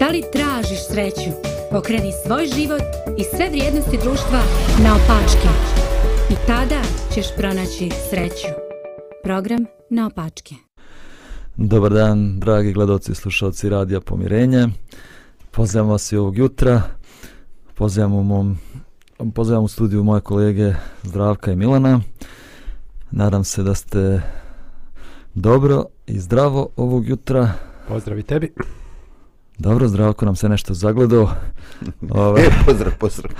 Da li tražiš sreću? Pokreni svoj život i sve vrijednosti društva na opačke. I tada ćeš pronaći sreću. Program na opačke. Dobar dan, dragi gledalci i slušalci Radija Pomirenje. Pozdravljamo vas i ovog jutra. Pozdravljamo u mom Pozdravljam u studiju moje kolege Zdravka i Milana. Nadam se da ste dobro i zdravo ovog jutra. Pozdrav i tebi. Dobro, Zdravko nam se nešto zagledao. Ove... E, pozdrav, pozdrav.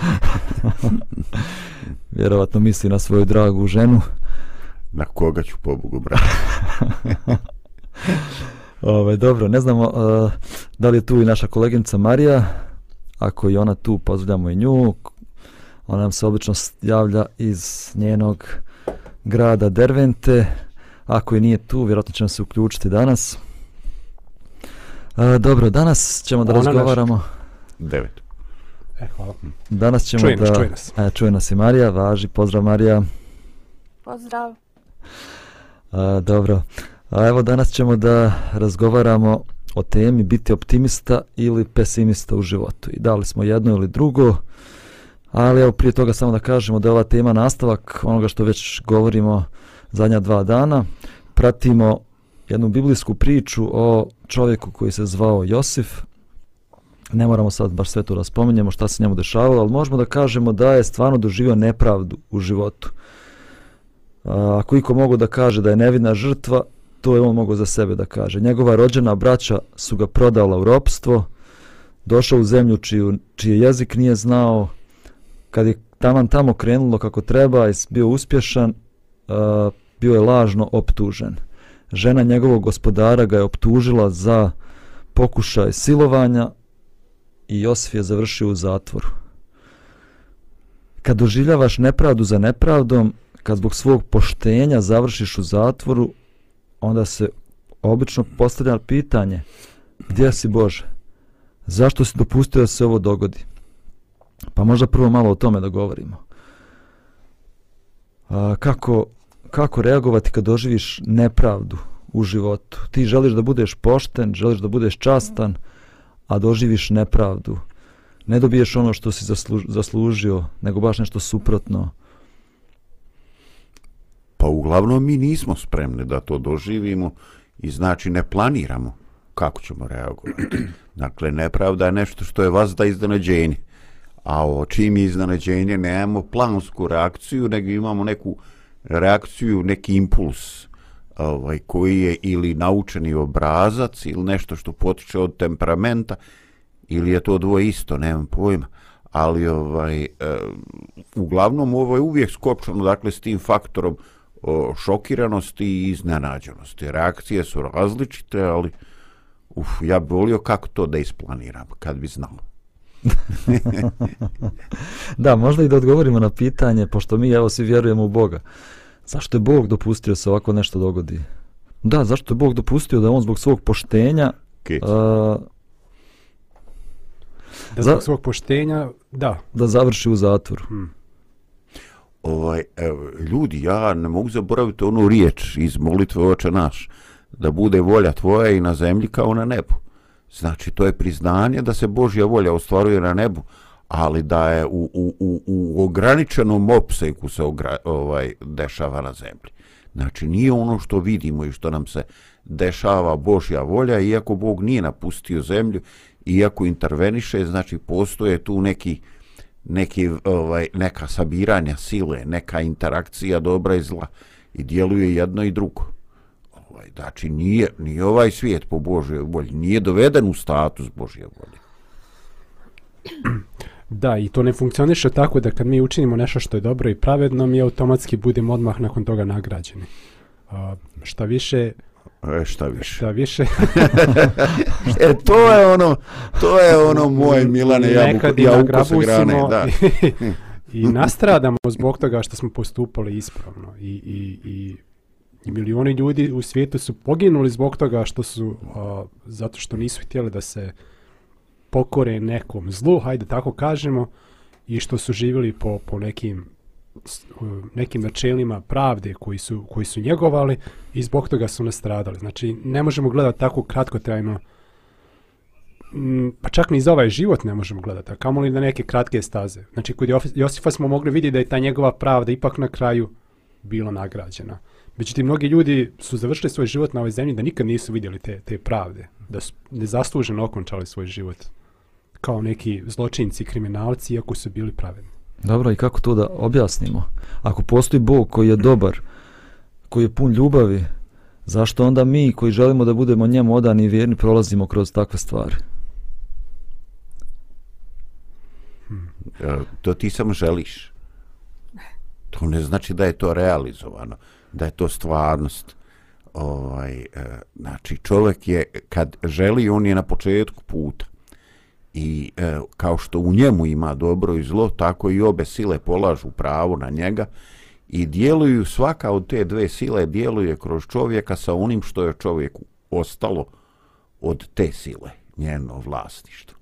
Vjerovatno misli na svoju dragu ženu. Na koga ću pobogu, brati? Ove, dobro, ne znamo uh, da li je tu i naša koleginica Marija. Ako je ona tu, pozdravljamo i nju. Ona nam se obično javlja iz njenog grada Dervente. Ako je nije tu, vjerojatno ćemo se uključiti danas. A, dobro, danas ćemo da Ona razgovaramo... Devet. E, hvala. Danas ćemo čuje da... Čuje nas. E, čuje nas i Marija. Važi, pozdrav Marija. Pozdrav. A, dobro. A evo danas ćemo da razgovaramo o temi biti optimista ili pesimista u životu. I dali smo jedno ili drugo. Ali evo prije toga samo da kažemo da je ova tema nastavak onoga što već govorimo zadnja dva dana. Pratimo jednu biblijsku priču o čovjeku koji se zvao Josif. Ne moramo sad baš sve to raspominjemo šta se njemu dešavalo, ali možemo da kažemo da je stvarno doživio nepravdu u životu. Ako iko mogu da kaže da je nevidna žrtva, to je on mogao za sebe da kaže. Njegova rođena braća su ga prodala u ropstvo, došao u zemlju čiju, čiji jezik nije znao, kad je taman tamo krenulo kako treba i bio uspješan, uh, bio je lažno optužen. Žena njegovog gospodara ga je optužila za pokušaj silovanja i Josif je završio u zatvoru. Kad doživljavaš nepravdu za nepravdom, kad zbog svog poštenja završiš u zatvoru, onda se obično postavlja pitanje gdje si Bože? Zašto si dopustio da se ovo dogodi? Pa možda prvo malo o tome da govorimo. A, kako, kako reagovati kad doživiš nepravdu u životu? Ti želiš da budeš pošten, želiš da budeš častan, a doživiš nepravdu. Ne dobiješ ono što si zaslužio, nego baš nešto suprotno. Pa uglavnom mi nismo spremni da to doživimo i znači ne planiramo kako ćemo reagovati. Dakle, nepravda je nešto što je vas da iznenađenje a o čim je iznenađenje nemamo plansku reakciju, nego imamo neku reakciju, neki impuls ovaj, koji je ili naučeni obrazac ili nešto što potiče od temperamenta ili je to dvoje isto, nemam pojma. Ali ovaj, e, uglavnom ovo je uvijek skopčano dakle, s tim faktorom o, šokiranosti i iznenađenosti. Reakcije su različite, ali uf, ja bi volio kako to da isplaniram, kad bi znao. da, možda i da odgovorimo na pitanje, pošto mi evo svi vjerujemo u Boga. Zašto je Bog dopustio se ovako nešto dogodi? Da, zašto je Bog dopustio da on zbog svog poštenja... Uh, da zbog za, svog poštenja, da. Da završi u zatvoru. Hmm. Ovaj, evo, ljudi, ja ne mogu zaboraviti onu riječ iz molitve oče naš, da bude volja tvoja i na zemlji kao na nebu. Znači, to je priznanje da se Božja volja ostvaruje na nebu, ali da je u, u, u, u ograničenom opseku se ogra, ovaj, dešava na zemlji. Znači, nije ono što vidimo i što nam se dešava Božja volja, iako Bog nije napustio zemlju, iako interveniše, znači, postoje tu neki, neki ovaj, neka sabiranja sile, neka interakcija dobra i zla i djeluje jedno i drugo ovaj, znači nije, nije ovaj svijet po Božjoj volji, nije doveden u status Božje volje. Da, i to ne funkcioniše tako da kad mi učinimo nešto što je dobro i pravedno, mi automatski budemo odmah nakon toga nagrađeni. Uh, šta više... E, šta više. Šta više. e, to je ono, to je ono moj Milane, ja, ja ukose grane. Da. I nastradamo zbog toga što smo postupali ispravno. I, i, i I milioni ljudi u svijetu su poginuli zbog toga što su, a, zato što nisu htjeli da se pokore nekom zlu, hajde tako kažemo, i što su živjeli po, po nekim nekim načelima pravde koji su, koji su njegovali i zbog toga su nastradali. Znači, ne možemo gledati tako kratkotrajno pa čak ni za ovaj život ne možemo gledati, a kamoli na neke kratke staze. Znači, kod Josifa smo mogli vidjeti da je ta njegova pravda ipak na kraju bila nagrađena. Međutim, mnogi ljudi su završili svoj život na ovoj zemlji da nikad nisu vidjeli te, te pravde, da su nezasluženo okončali svoj život kao neki zločinci, kriminalci, iako su bili pravedni. Dobro, i kako to da objasnimo? Ako postoji Bog koji je dobar, koji je pun ljubavi, zašto onda mi koji želimo da budemo njemu odani i vjerni prolazimo kroz takve stvari? E, to ti samo želiš. To ne znači da je to realizovano, da je to stvarnost. Ovaj, e, znači, čovjek je, kad želi, on je na početku puta. I e, kao što u njemu ima dobro i zlo, tako i obe sile polažu pravo na njega i djeluju, svaka od te dve sile djeluje kroz čovjeka sa onim što je čovjeku ostalo od te sile, njeno vlasništvo.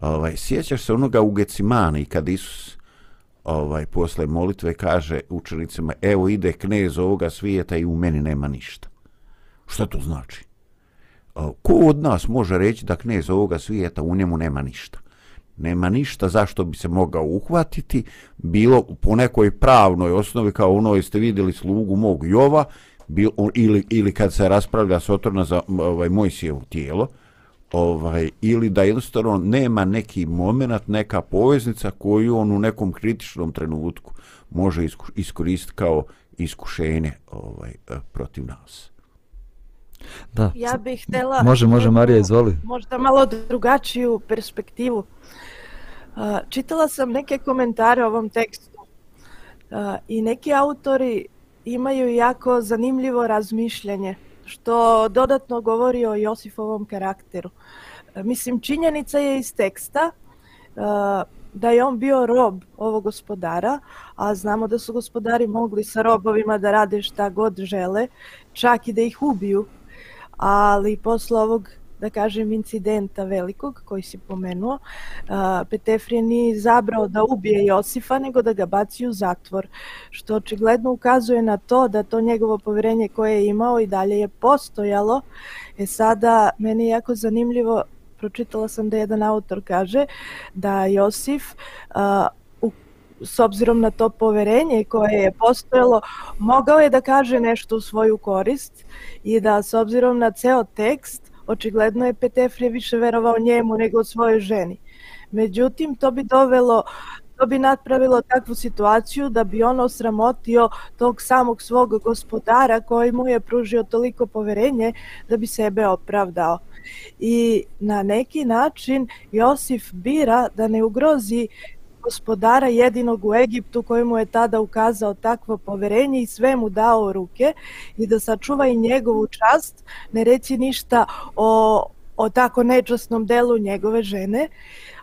Ovaj, sjećaš se onoga u Gecimani kad Isus ovaj, posle molitve kaže učenicima evo ide knez ovoga svijeta i u meni nema ništa. Šta to znači? Ko od nas može reći da knez ovoga svijeta u njemu nema ništa? Nema ništa zašto bi se mogao uhvatiti, bilo po nekoj pravnoj osnovi kao ono jeste vidjeli slugu mog Jova, bil, ili, ili kad se raspravlja Sotorna za ovaj, Mojsijevo tijelo, ovaj ili da jednostavno nema neki moment, neka poveznica koju on u nekom kritičnom trenutku može iskoristiti kao iskušenje ovaj protiv nas. Da. Ja bih htjela... Može, može, Marija, izvoli. Možda malo drugačiju perspektivu. Uh, čitala sam neke komentare o ovom tekstu uh, i neki autori imaju jako zanimljivo razmišljanje što dodatno govori o Josifovom karakteru. Uh, mislim, činjenica je iz teksta da je on bio rob ovog gospodara, a znamo da su gospodari mogli sa robovima da rade šta god žele, čak i da ih ubiju ali posle ovog da kažem incidenta velikog koji si pomenuo, uh, Petefrije nije zabrao da ubije Josifa nego da ga baci u zatvor, što očigledno ukazuje na to da to njegovo poverenje koje je imao i dalje je postojalo. E sada, meni je jako zanimljivo, pročitala sam da jedan autor kaže da Josif uh, s obzirom na to poverenje koje je postojalo, mogao je da kaže nešto u svoju korist i da s obzirom na ceo tekst, očigledno je Petefrije više verovao njemu nego svojoj ženi. Međutim, to bi dovelo to bi napravilo takvu situaciju da bi on osramotio tog samog svog gospodara koji mu je pružio toliko poverenje da bi sebe opravdao. I na neki način Josif bira da ne ugrozi gospodara jedinog u Egiptu kojemu je tada ukazao takvo poverenje i sve mu dao ruke i da sačuva i njegovu čast, ne reći ništa o, o tako nečasnom delu njegove žene,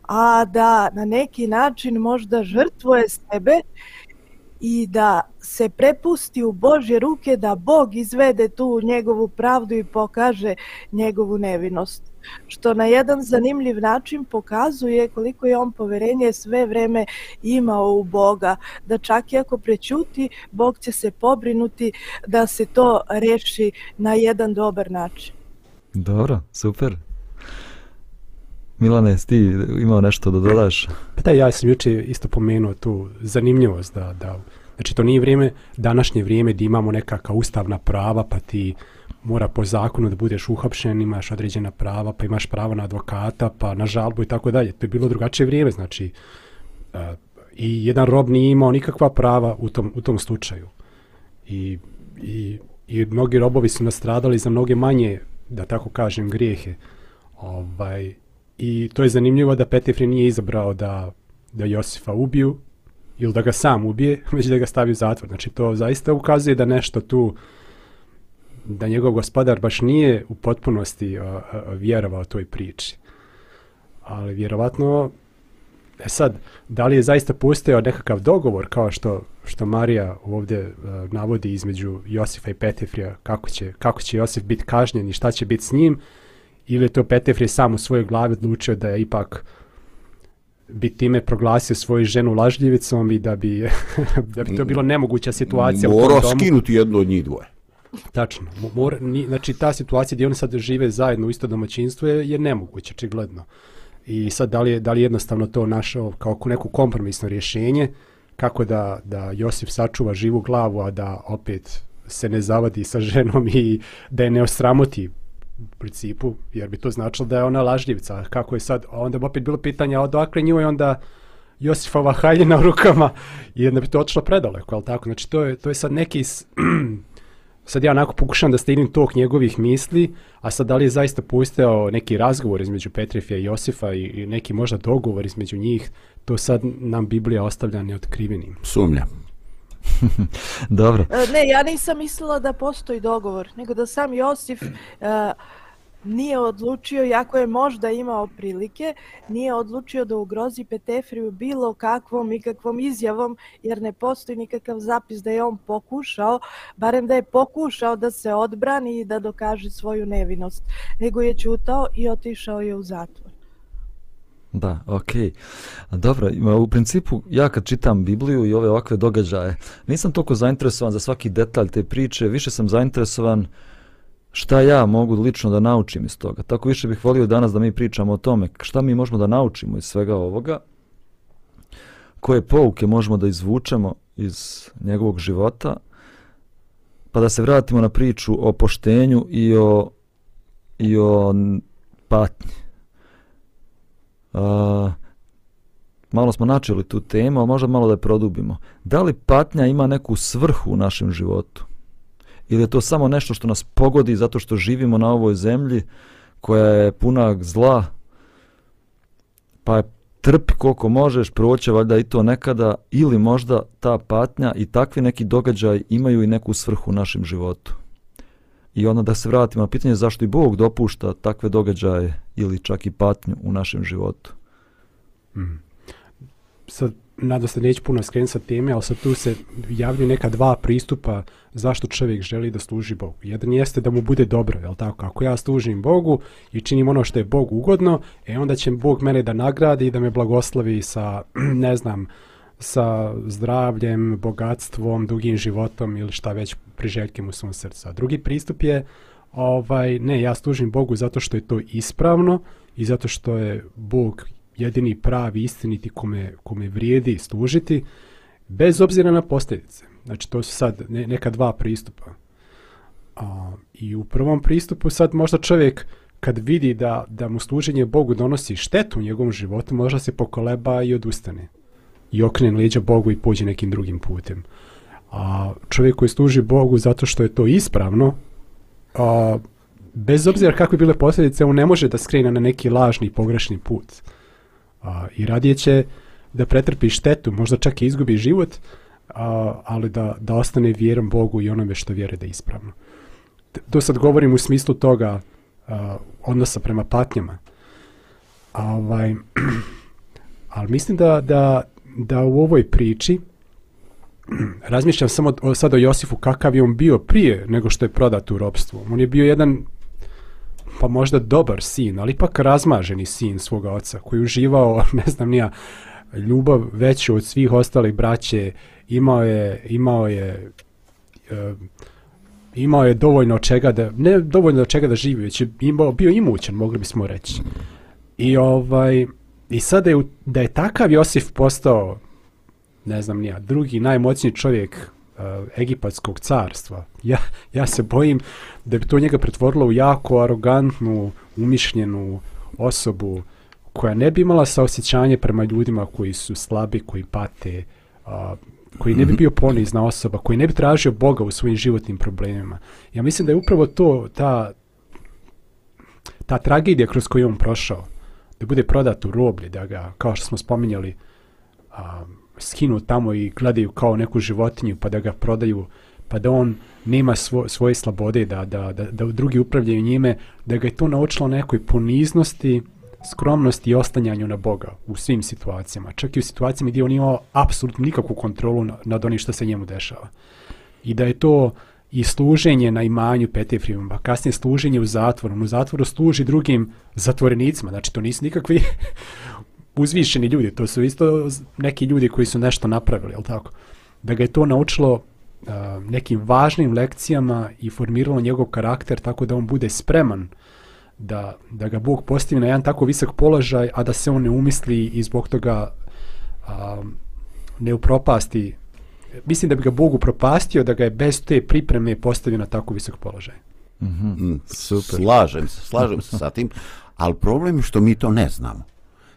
a da na neki način možda žrtvuje sebe i da se prepusti u Božje ruke da Bog izvede tu njegovu pravdu i pokaže njegovu nevinost što na jedan zanimljiv način pokazuje koliko je on poverenje sve vreme imao u Boga, da čak i ako prećuti, Bog će se pobrinuti da se to reši na jedan dobar način. Dobro, super. Milane, ti imao nešto da dodaš? Pa da, ja sam juče isto pomenuo tu zanimljivost da, da znači to nije vrijeme, današnje vrijeme da imamo nekakva ustavna prava pa ti mora po zakonu da budeš uhapšen, imaš određena prava, pa imaš pravo na advokata, pa na žalbu i tako dalje. To je bilo drugačije vrijeme, znači uh, i jedan rob nije imao nikakva prava u tom, u tom slučaju. I, i, I mnogi robovi su nastradali za mnoge manje, da tako kažem, grijehe. Ovaj, I to je zanimljivo da Petefri nije izabrao da, da Josifa ubiju ili da ga sam ubije, već da ga stavi u zatvor. Znači to zaista ukazuje da nešto tu da njegov gospodar baš nije u potpunosti a, a, vjerovao toj priči. Ali vjerovatno, e sad, da li je zaista postojao nekakav dogovor kao što što Marija ovdje a, navodi između Josifa i Petefrija, kako će, kako će Josif biti kažnjen i šta će biti s njim, ili je to Petefrije sam u svojoj glavi odlučio da je ipak bi time proglasio svoju ženu lažljivicom i da bi, da bi to bilo nemoguća situacija Morao skinuti jedno od njih dvoje. Tačno. Mor, Mora, ni, znači ta situacija gdje oni sad žive zajedno u isto domaćinstvo je, je nemoguće, čigledno. I sad da li je, da li jednostavno to našao kao neko kompromisno rješenje kako da, da Josip sačuva živu glavu, a da opet se ne zavadi sa ženom i da je ne osramoti u principu, jer bi to značilo da je ona lažljivca. Kako je sad, a onda bi opet bilo pitanje, a odakle i onda Josifova haljina u rukama i onda bi to otišlo predaleko, ali tako? Znači to je, to je sad neki, s- sad ja onako pokušam da stignem tok njegovih misli, a sad da li je zaista postojao neki razgovor između Petrefija i Josifa i, i neki možda dogovor između njih, to sad nam Biblija ostavlja neotkrivenim. Sumnja. Dobro. E, Ne, ja nisam mislila da postoji dogovor, nego da sam Josif e, nije odlučio, iako je možda imao prilike, nije odlučio da ugrozi Petefriju bilo kakvom ikakvom izjavom, jer ne postoji nikakav zapis da je on pokušao, barem da je pokušao da se odbrani i da dokaže svoju nevinost, nego je čutao i otišao je u zatvor. Da, okej. Dobro, u principu ja kad čitam Bibliju i ove ovakve događaje, nisam toliko zainteresovan za svaki detalj te priče, više sam zainteresovan šta ja mogu lično da naučim iz toga. Tako više bih volio danas da mi pričamo o tome šta mi možemo da naučimo iz svega ovoga, koje pouke možemo da izvučemo iz njegovog života, pa da se vratimo na priču o poštenju i o, i o patnji. A, malo smo načeli tu temu, ali možda malo da je produbimo. Da li patnja ima neku svrhu u našem životu? Ili je to samo nešto što nas pogodi zato što živimo na ovoj zemlji koja je puna zla, pa je trpi koliko možeš, proće valjda i to nekada, ili možda ta patnja i takvi neki događaj imaju i neku svrhu u našem životu. I onda da se vratimo na pitanje zašto i Bog dopušta takve događaje ili čak i patnju u našem životu. Mm. Sad, nadam se neću puno skrenuti sa teme, ali sad tu se javljaju neka dva pristupa zašto čovjek želi da služi Bogu. Jedan jeste da mu bude dobro, jel tako? Ako ja služim Bogu i činim ono što je Bogu ugodno, e onda će Bog mene da nagradi i da me blagoslovi sa, ne znam, sa zdravljem, bogatstvom, dugim životom ili šta već priželjkim u svom srcu. A drugi pristup je, ovaj, ne, ja služim Bogu zato što je to ispravno i zato što je Bog jedini pravi istiniti kome, kome vrijedi služiti, bez obzira na posljedice. Znači, to su sad ne, neka dva pristupa. A, I u prvom pristupu sad možda čovjek kad vidi da, da mu služenje Bogu donosi štetu u njegovom životu, možda se pokoleba i odustane. I okrene leđa Bogu i pođe nekim drugim putem. A čovjek koji služi Bogu zato što je to ispravno, a, bez obzira kakve bile posljedice, on ne može da skrene na neki lažni pogrešni put. A, I radije će da pretrpi štetu, možda čak i izgubi život, a, ali da, da ostane vjeran Bogu i onome što vjere da je ispravno. To sad govorim u smislu toga a, odnosa prema patnjama. A, ovaj, ali mislim da, da, da u ovoj priči razmišljam samo o, sad o Josifu kakav je on bio prije nego što je prodat u robstvo. On je bio jedan pa možda dobar sin, ali ipak razmaženi sin svoga oca koji uživao, ne znam nija, ljubav veću od svih ostalih braće, imao je, imao je e, imao je dovoljno čega da, ne dovoljno čega da živi, već je imao, bio imućan, mogli bismo reći. I ovaj, i sada je, da je takav Josif postao, ne znam nija, drugi najmoćniji čovjek egipatskog carstva. Ja, ja se bojim da bi to njega pretvorilo u jako arogantnu, umišljenu osobu koja ne bi imala saosjećanje prema ljudima koji su slabi, koji pate, a, koji ne bi bio ponizna osoba, koji ne bi tražio Boga u svojim životnim problemima. Ja mislim da je upravo to, ta, ta tragedija kroz koju je on prošao, da bude prodat u roblje, da ga, kao što smo spominjali, a, skinu tamo i gledaju kao neku životinju, pa da ga prodaju, pa da on nema svo, svoje slobode, da, da, da, da drugi upravljaju njime, da ga je to naučilo nekoj poniznosti, skromnosti i ostanjanju na Boga u svim situacijama. Čak i u situacijama gdje on imao apsolutno nikakvu kontrolu na- nad onim što se njemu dešava. I da je to i služenje na imanju Petefrijom, a kasnije služenje u zatvoru. On u zatvoru služi drugim zatvorenicima, znači to nisu nikakvi uzvišeni ljudi, to su isto neki ljudi koji su nešto napravili, jel tako? Da ga je to naučilo a, nekim važnim lekcijama i formiralo njegov karakter tako da on bude spreman da, da ga Bog postavi na jedan tako visok položaj, a da se on ne umisli i zbog toga a, ne upropasti. Mislim da bi ga Bog upropastio da ga je bez te pripreme postavio na tako visok položaj. Mm, Slažem se, slažem se sa tim, ali problem je što mi to ne znamo.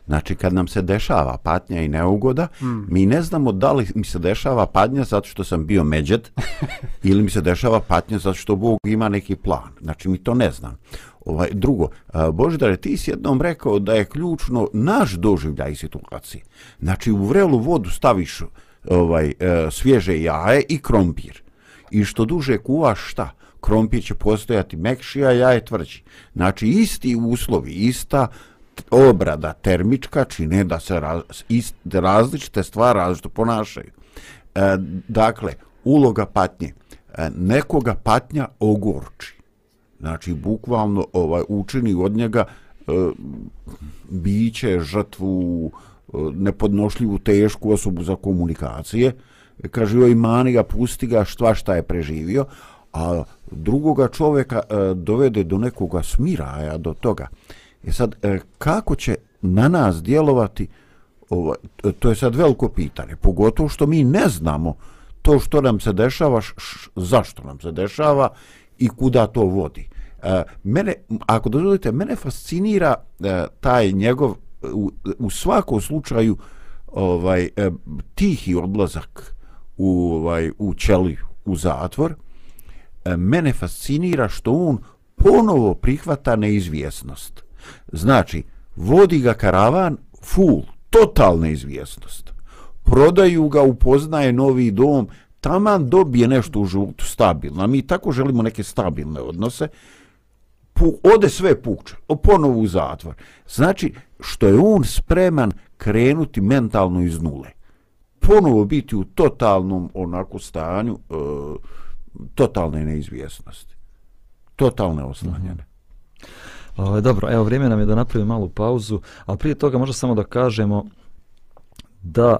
Znači, kad nam se dešava patnja i neugoda, mm. mi ne znamo da li mi se dešava patnja zato što sam bio međed ili mi se dešava patnja zato što Bog ima neki plan. Znači, mi to ne znam. Ovaj, drugo, Božidare, ti si jednom rekao da je ključno naš doživljaj situacije. Znači, u vrelu vodu staviš ovaj, e, svježe jaje i krompir. I što duže kuvaš šta? Krompir će postojati mekši, a jaje tvrđi. Znači, isti uslovi, ista obrada termička čine da se raz, ist, različite stvari različito ponašaju. E, dakle, uloga patnje. E, nekoga patnja ogorči. Znači, bukvalno ovaj, učini od njega e, biće, žrtvu, e, nepodnošljivu, tešku osobu za komunikacije. Kaže, joj, mani ga, pusti ga, šta šta je preživio. A drugoga čovjeka e, dovede do nekoga smiraja, do toga. E E sad, e, kako će na nas djelovati, ovo, to je sad veliko pitanje, pogotovo što mi ne znamo to što nam se dešava, š, zašto nam se dešava i kuda to vodi. E, mene, ako dozvolite, mene fascinira e, taj njegov, u, u svakom slučaju, ovaj e, tihi odlazak u ovaj u ćeliju u zatvor e, mene fascinira što on ponovo prihvata neizvjesnost Znači, vodi ga karavan full, totalna izvjesnost. Prodaju ga, upoznaje novi dom, taman dobije nešto u životu stabilno. A mi tako želimo neke stabilne odnose. Pu, ode sve puče, ponovo u zatvor. Znači, što je on spreman krenuti mentalno iz nule. Ponovo biti u totalnom onako stanju e, totalne neizvjesnosti. Totalne oslanjene. Mm -hmm. Ove, dobro, evo vrijeme nam je da napravimo malu pauzu, ali prije toga možda samo da kažemo da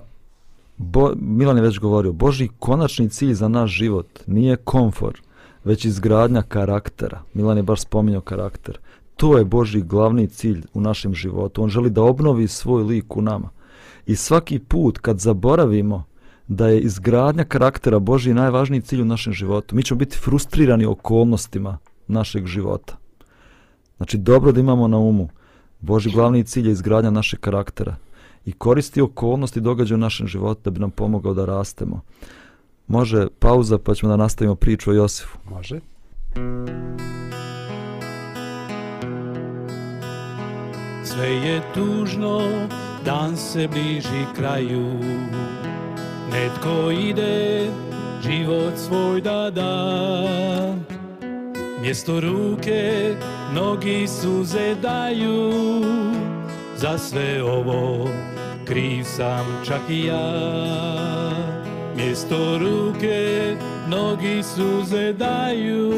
Bo, Milan je već govorio, Boži konačni cilj za naš život nije komfor, već izgradnja karaktera. Milan je baš spominjao karakter. To je Boži glavni cilj u našem životu. On želi da obnovi svoj lik u nama. I svaki put kad zaboravimo da je izgradnja karaktera Boži najvažniji cilj u našem životu, mi ćemo biti frustrirani okolnostima našeg života. Znači, dobro da imamo na umu. Boži glavni cilj je izgradnja našeg karaktera i koristi okolnosti događaja u našem životu da bi nam pomogao da rastemo. Može pauza pa ćemo da nastavimo priču o Josifu. Može. Sve je tužno, dan se bliži kraju. Netko ide, život svoj da da. Mjesto ruke, mnogi suze daju. Za sve ovo kriv sam čak i ja. Mjesto ruke, mnogi suze daju.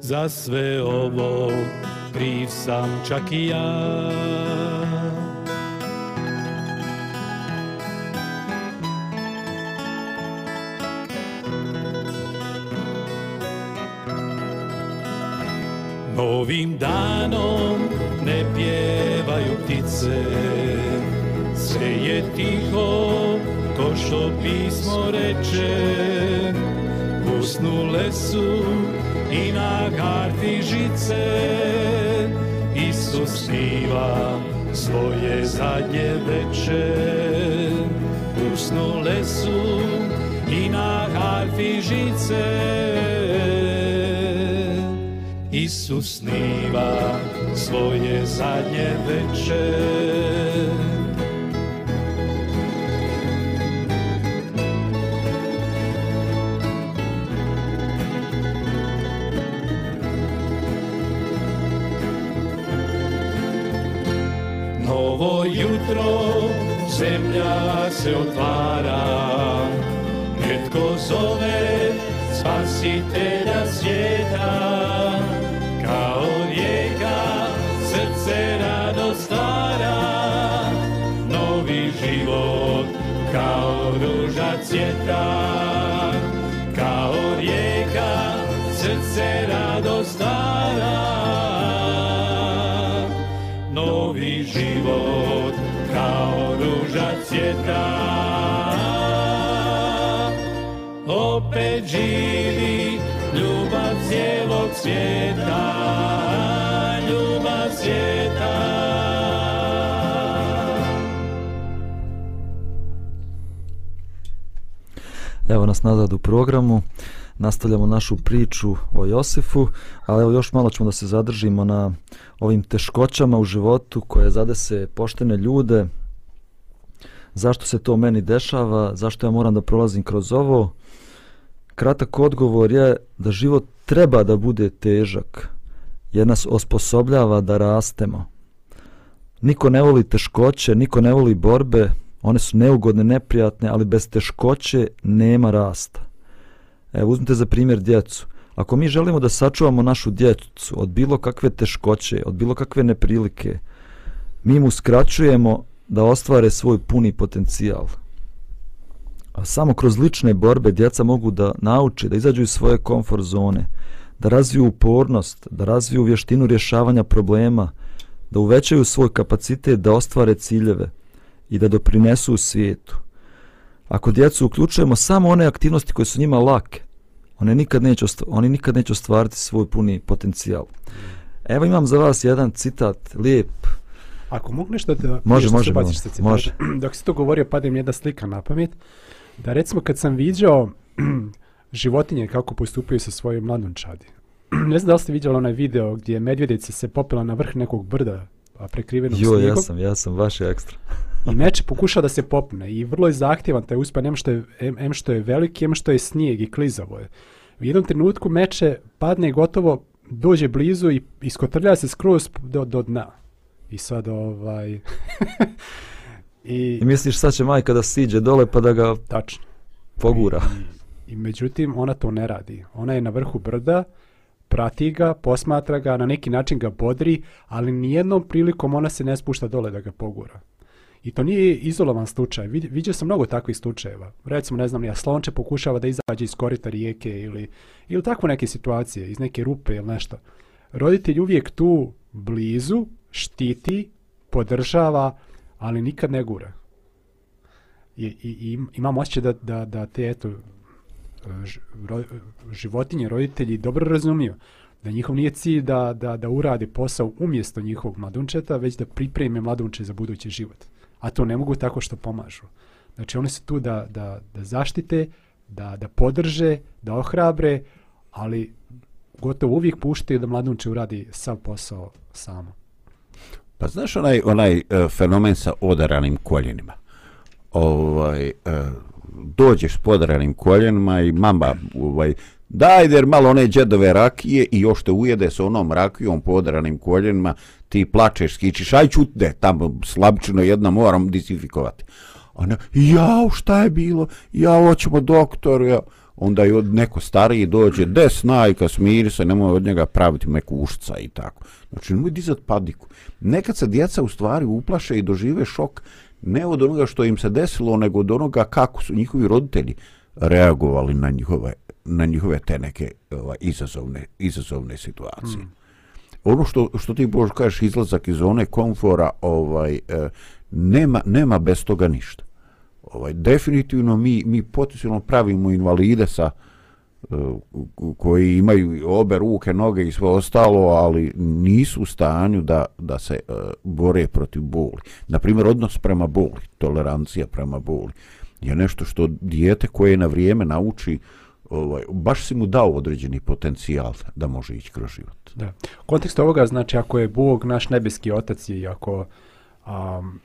Za sve ovo kriv sam čak i ja. Ovim danom ne pjevaju ptice, sve je tiho, ko što pismo reče. Usnule su i na karti žice, Isus piva svoje zadnje veče. Usnule su i na harfi žice, Isus sniva svoje zadnje veče. Novo jutro, zemlja se otvara, netko zove spasitelja svijeta. radosť stará, nový život kao rúža cvieta. Kao rieka, srdce radosť stará, život kao rúža cvieta. Opäť žili ľubav cielok sveta. Svijeta. Evo nas nazad u programu, nastavljamo našu priču o Josifu, ali evo još malo ćemo da se zadržimo na ovim teškoćama u životu koje zadese poštene ljude, zašto se to meni dešava, zašto ja moram da prolazim kroz ovo. Kratak odgovor je da život treba da bude težak, jer nas osposobljava da rastemo. Niko ne voli teškoće, niko ne voli borbe, one su neugodne, neprijatne, ali bez teškoće nema rasta. Evo, uzmite za primjer djecu. Ako mi želimo da sačuvamo našu djecu od bilo kakve teškoće, od bilo kakve neprilike, mi mu skraćujemo da ostvare svoj puni potencijal. A samo kroz lične borbe djeca mogu da nauče, da izađu iz svoje komfort zone, da razviju upornost, da razviju vještinu rješavanja problema, da uvećaju svoj kapacitet da ostvare ciljeve i da doprinesu u svijetu. Ako djecu uključujemo samo one aktivnosti koje su njima lake, one nikad neće, oni nikad neće ostvariti svoj puni potencijal. Evo imam za vas jedan citat, lijep. Ako mogu nešto da... Može, može, može, citatom. može. Dok si to govorio, pada mi jedna slika na pamet. Da recimo kad sam viđao životinje kako postupaju sa svojim mladunčadi. ne znam da li ste vidjeli onaj video gdje je medvjedica se popela na vrh nekog brda a prekrivenog Jo, snijegom. ja sam, ja sam, baš je ekstra. I meč pokuša da se popne i vrlo je zahtjevan taj uspeh, em što je, em, em što je veliki, em što je snijeg i klizavo je. U jednom trenutku meče padne i gotovo dođe blizu i iskotrlja se skroz do, do dna. I sad ovaj... I, I misliš sad će majka da siđe dole pa da ga tačno. pogura. I, I međutim, ona to ne radi. Ona je na vrhu brda, prati ga, posmatra ga, na neki način ga bodri, ali nijednom prilikom ona se ne spušta dole da ga pogura. I to nije izolovan slučaj. Viđao sam mnogo takvih slučajeva. Recimo, ne znam, ja slonče pokušava da izađe iz korita rijeke ili, ili tako neke situacije, iz neke rupe ili nešto. Roditelj uvijek tu blizu, štiti, podržava, ali nikad ne gura. I, i, i imam osjećaj da, da, da te eto, ro, životinje, roditelji dobro razumiju da njihov nije cilj da, da, da urade posao umjesto njihovog mladunčeta, već da pripreme mladunče za budući život. A to ne mogu tako što pomažu. Znači oni su tu da, da, da zaštite, da, da podrže, da ohrabre, ali gotovo uvijek puštaju da mladunče uradi sav posao samo. Pa znaš onaj, onaj uh, fenomen sa odaranim koljenima? Ovaj, uh, dođeš s podaranim koljenima i mama ovaj, daj jer malo one džedove rakije i još te ujede s onom rakijom podaranim koljenima, ti plačeš, skičiš, aj čutne, tamo slabčino jedna moram disifikovati. Ona, jao, šta je bilo? Ja, hoćemo doktor, ja. Onda i od neko stariji dođe, de snajka, smiri se, nemoj od njega praviti neku ušca i tako. Znači, nemoj dizat padiku. Nekad se djeca u stvari uplaše i dožive šok ne od onoga što im se desilo, nego od onoga kako su njihovi roditelji reagovali na njihove, na njihove te neke ovaj, izazovne, izazovne situacije. Mm. Ono što, što ti Bož kažeš, izlazak iz zone komfora, ovaj, eh, nema, nema bez toga ništa. Ovaj, definitivno mi, mi potencijalno pravimo invalide sa eh, koji imaju obe ruke, noge i sve ostalo, ali nisu u stanju da, da se uh, bore protiv boli. Naprimjer, odnos prema boli, tolerancija prema boli, je nešto što dijete koje na vrijeme nauči, ovaj, baš si mu dao određeni potencijal da može ići kroz život. Da. U kontekstu ovoga, znači, ako je Bog naš nebeski otac i ako um,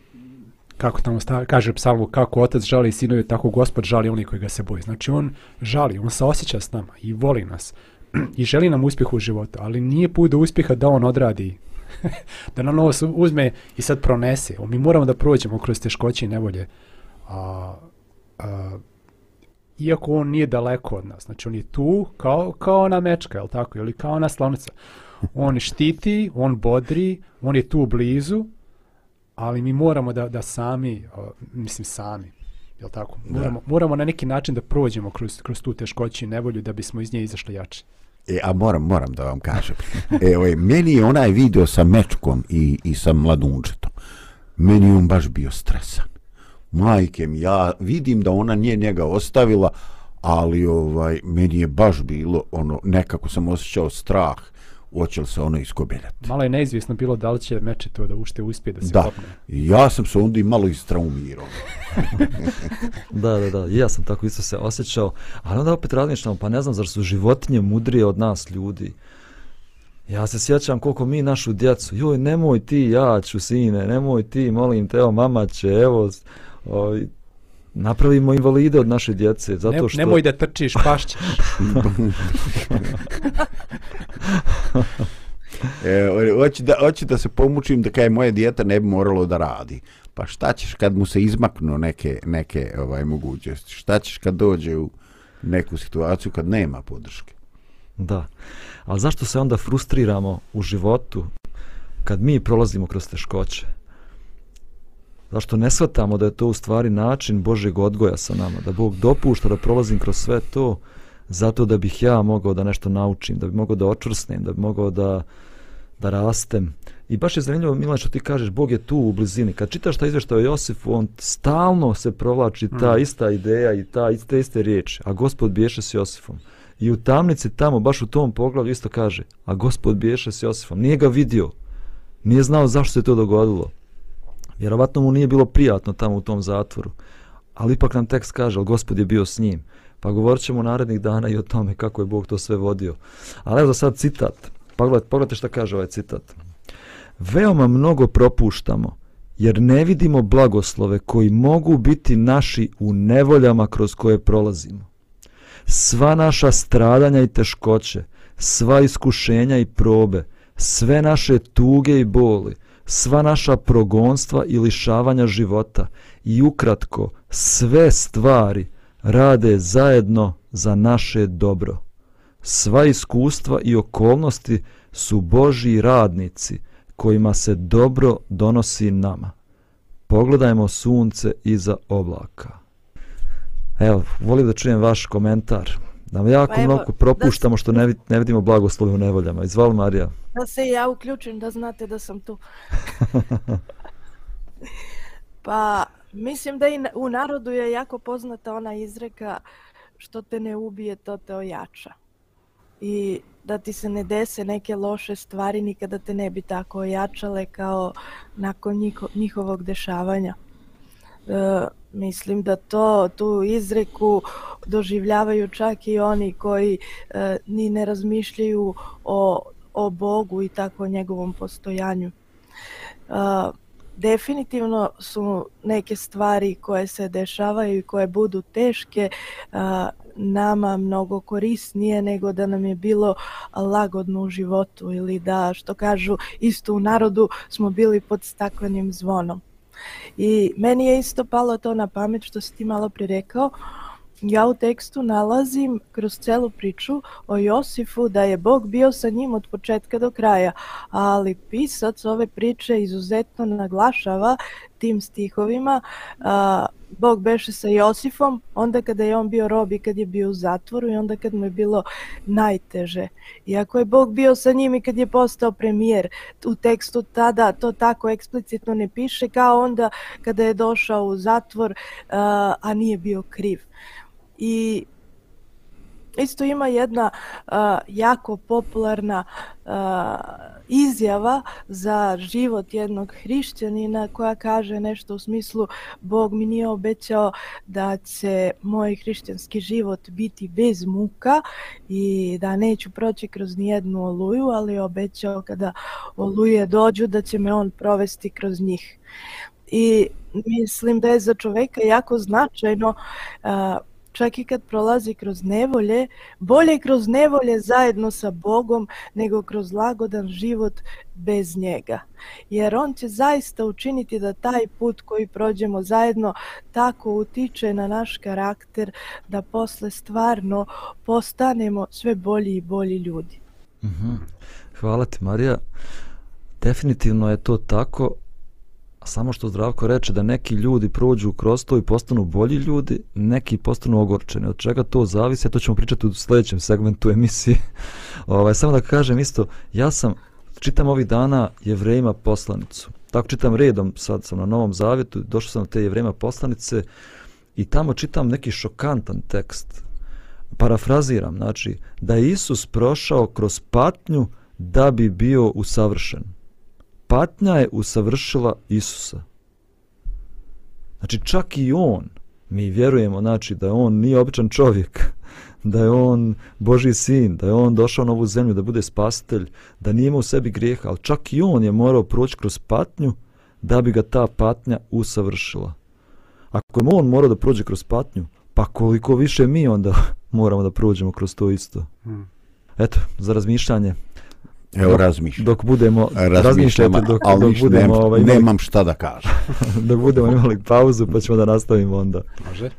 kako tamo sta, kaže psalmu, kako otac žali sinovi, tako gospod žali oni koji ga se boji. Znači on žali, on se osjeća s nama i voli nas i želi nam uspjeh u životu, ali nije put do uspjeha da on odradi da nam ovo uzme i sad pronese. Mi moramo da prođemo kroz teškoće i nevolje. A, a, iako on nije daleko od nas. Znači on je tu kao, kao ona mečka, je tako? Ili kao ona slonica. On štiti, on bodri, on je tu blizu, ali mi moramo da, da sami, mislim sami, Jel tako? Da. Moramo, moramo na neki način da prođemo kroz, kroz tu teškoću i nevolju da bismo iz nje izašli jači. E, a moram, moram da vam kažem. E, ovaj, meni je onaj video sa mečkom i, i sa mladunčetom. Meni je on baš bio stresan. Majke mi, ja vidim da ona nije njega ostavila, ali ovaj meni je baš bilo ono nekako sam osjećao strah hoće li se ono iskobeljati. Malo je neizvjesno bilo da li će meče to da ušte uspije da se Da, kopne. ja sam se onda i malo istraumirao. Da, da, da, ja sam tako isto se osjećao, ali onda opet razmišljam, pa ne znam, zar su životinje mudrije od nas ljudi? Ja se sjećam koliko mi našu djecu, joj, nemoj ti, ja ću, sine, nemoj ti, molim te, evo, mama će, evo, o, napravimo invalide od naše djece, zato Ne, što... nemoj da trčiš, pašćeš. E, hoću da, hoću da se pomučim da kaj moje dijete ne bi moralo da radi. Pa šta ćeš kad mu se izmaknu neke, neke ovaj mogućnosti? Šta ćeš kad dođe u neku situaciju kad nema podrške? Da. Ali zašto se onda frustriramo u životu kad mi prolazimo kroz teškoće? Zašto ne shvatamo da je to u stvari način Božeg odgoja sa nama? Da Bog dopušta da prolazim kroz sve to zato da bih ja mogao da nešto naučim, da bi mogao da očvrsnem, da bi mogao da, da rastem. I baš je zanimljivo, Milan, što ti kažeš, Bog je tu u blizini. Kad čitaš taj izveštaj o Josifu, on stalno se provlači ta ista ideja i ta iste iste riječi. A gospod biješe s Josifom. I u tamnici tamo, baš u tom poglavlju isto kaže, a gospod biješe s Josifom. Nije ga vidio. Nije znao zašto se to dogodilo. Vjerovatno mu nije bilo prijatno tamo u tom zatvoru. Ali ipak nam tekst kaže, ali gospod je bio s njim. Pa govorit ćemo narednih dana i o tome kako je Bog to sve vodio. Ali evo za sad citat. Pogledajte, pogledajte šta kaže ovaj citat. Veoma mnogo propuštamo, jer ne vidimo blagoslove koji mogu biti naši u nevoljama kroz koje prolazimo. Sva naša stradanja i teškoće, sva iskušenja i probe, sve naše tuge i boli, sva naša progonstva i lišavanja života i ukratko sve stvari rade zajedno za naše dobro. Sva iskustva i okolnosti su Božji radnici kojima se dobro donosi nama. Pogledajmo sunce iza oblaka. Evo, volim da čujem vaš komentar. Da mi jako Pa evo, mnogo propuštamo što ne, ne vidimo blagoslove u nevoljama. Izvali Marija. Da se ja uključim da znate da sam tu. pa mislim da i u narodu je jako poznata ona izreka što te ne ubije, to te ojača. I da ti se ne dese neke loše stvari nikada te ne bi tako ojačale kao nakon njiho, njihovog dešavanja. E, mislim da to tu izreku doživljavaju čak i oni koji e, ni ne razmišljaju o, o Bogu i tako o njegovom postojanju. E, definitivno su neke stvari koje se dešavaju i koje budu teške a, nama mnogo korisnije nego da nam je bilo lagodno u životu ili da, što kažu isto u narodu, smo bili pod staklenim zvonom. I meni je isto palo to na pamet što si ti malo prirekao. Ja u tekstu nalazim kroz celu priču o Josifu da je Bog bio sa njim od početka do kraja, ali pisac ove priče izuzetno naglašava tim stihovima a, Bog beše sa Josifom onda kada je on bio rob i kad je bio u zatvoru i onda kad mu je bilo najteže. Iako je Bog bio sa njim i kad je postao premijer, u tekstu tada to tako eksplicitno ne piše kao onda kada je došao u zatvor, a, a nije bio kriv. I isto ima jedna uh, jako popularna uh, izjava za život jednog hrišćanina koja kaže nešto u smislu Bog mi nije obećao da će moj hrišćanski život biti bez muka i da neću proći kroz nijednu oluju, ali je obećao kada oluje dođu da će me on provesti kroz njih. I mislim da je za čoveka jako značajno uh, čak i kad prolazi kroz nevolje, bolje kroz nevolje zajedno sa Bogom nego kroz lagodan život bez njega. Jer on će zaista učiniti da taj put koji prođemo zajedno tako utiče na naš karakter da posle stvarno postanemo sve bolji i bolji ljudi. Mhm. Hvala ti Marija. Definitivno je to tako, samo što Zdravko reče da neki ljudi prođu kroz to i postanu bolji ljudi, neki postanu ogorčeni. Od čega to zavisi, a to ćemo pričati u sljedećem segmentu emisije. ovaj, samo da kažem isto, ja sam, čitam ovih dana jevrejima poslanicu. Tako čitam redom, sad sam na Novom Zavjetu, došao sam na te jevrejima poslanice i tamo čitam neki šokantan tekst. Parafraziram, znači, da je Isus prošao kroz patnju da bi bio usavršen patnja je usavršila Isusa. Znači čak i on, mi vjerujemo znači da on nije običan čovjek, da je on Boži sin, da je on došao na ovu zemlju da bude spasitelj, da nije imao u sebi grijeha, ali čak i on je morao proći kroz patnju da bi ga ta patnja usavršila. Ako je on morao da prođe kroz patnju, pa koliko više mi onda moramo da prođemo kroz to isto. Hmm. Eto, za razmišljanje, Evo razmišljam. Dok budemo razmišljati dok, ali dok budemo nemam, ovaj, nemam šta da kažem. dok budemo imali pauzu pa ćemo da nastavimo onda. Može.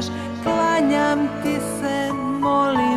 Kažeš klanjam ti se molim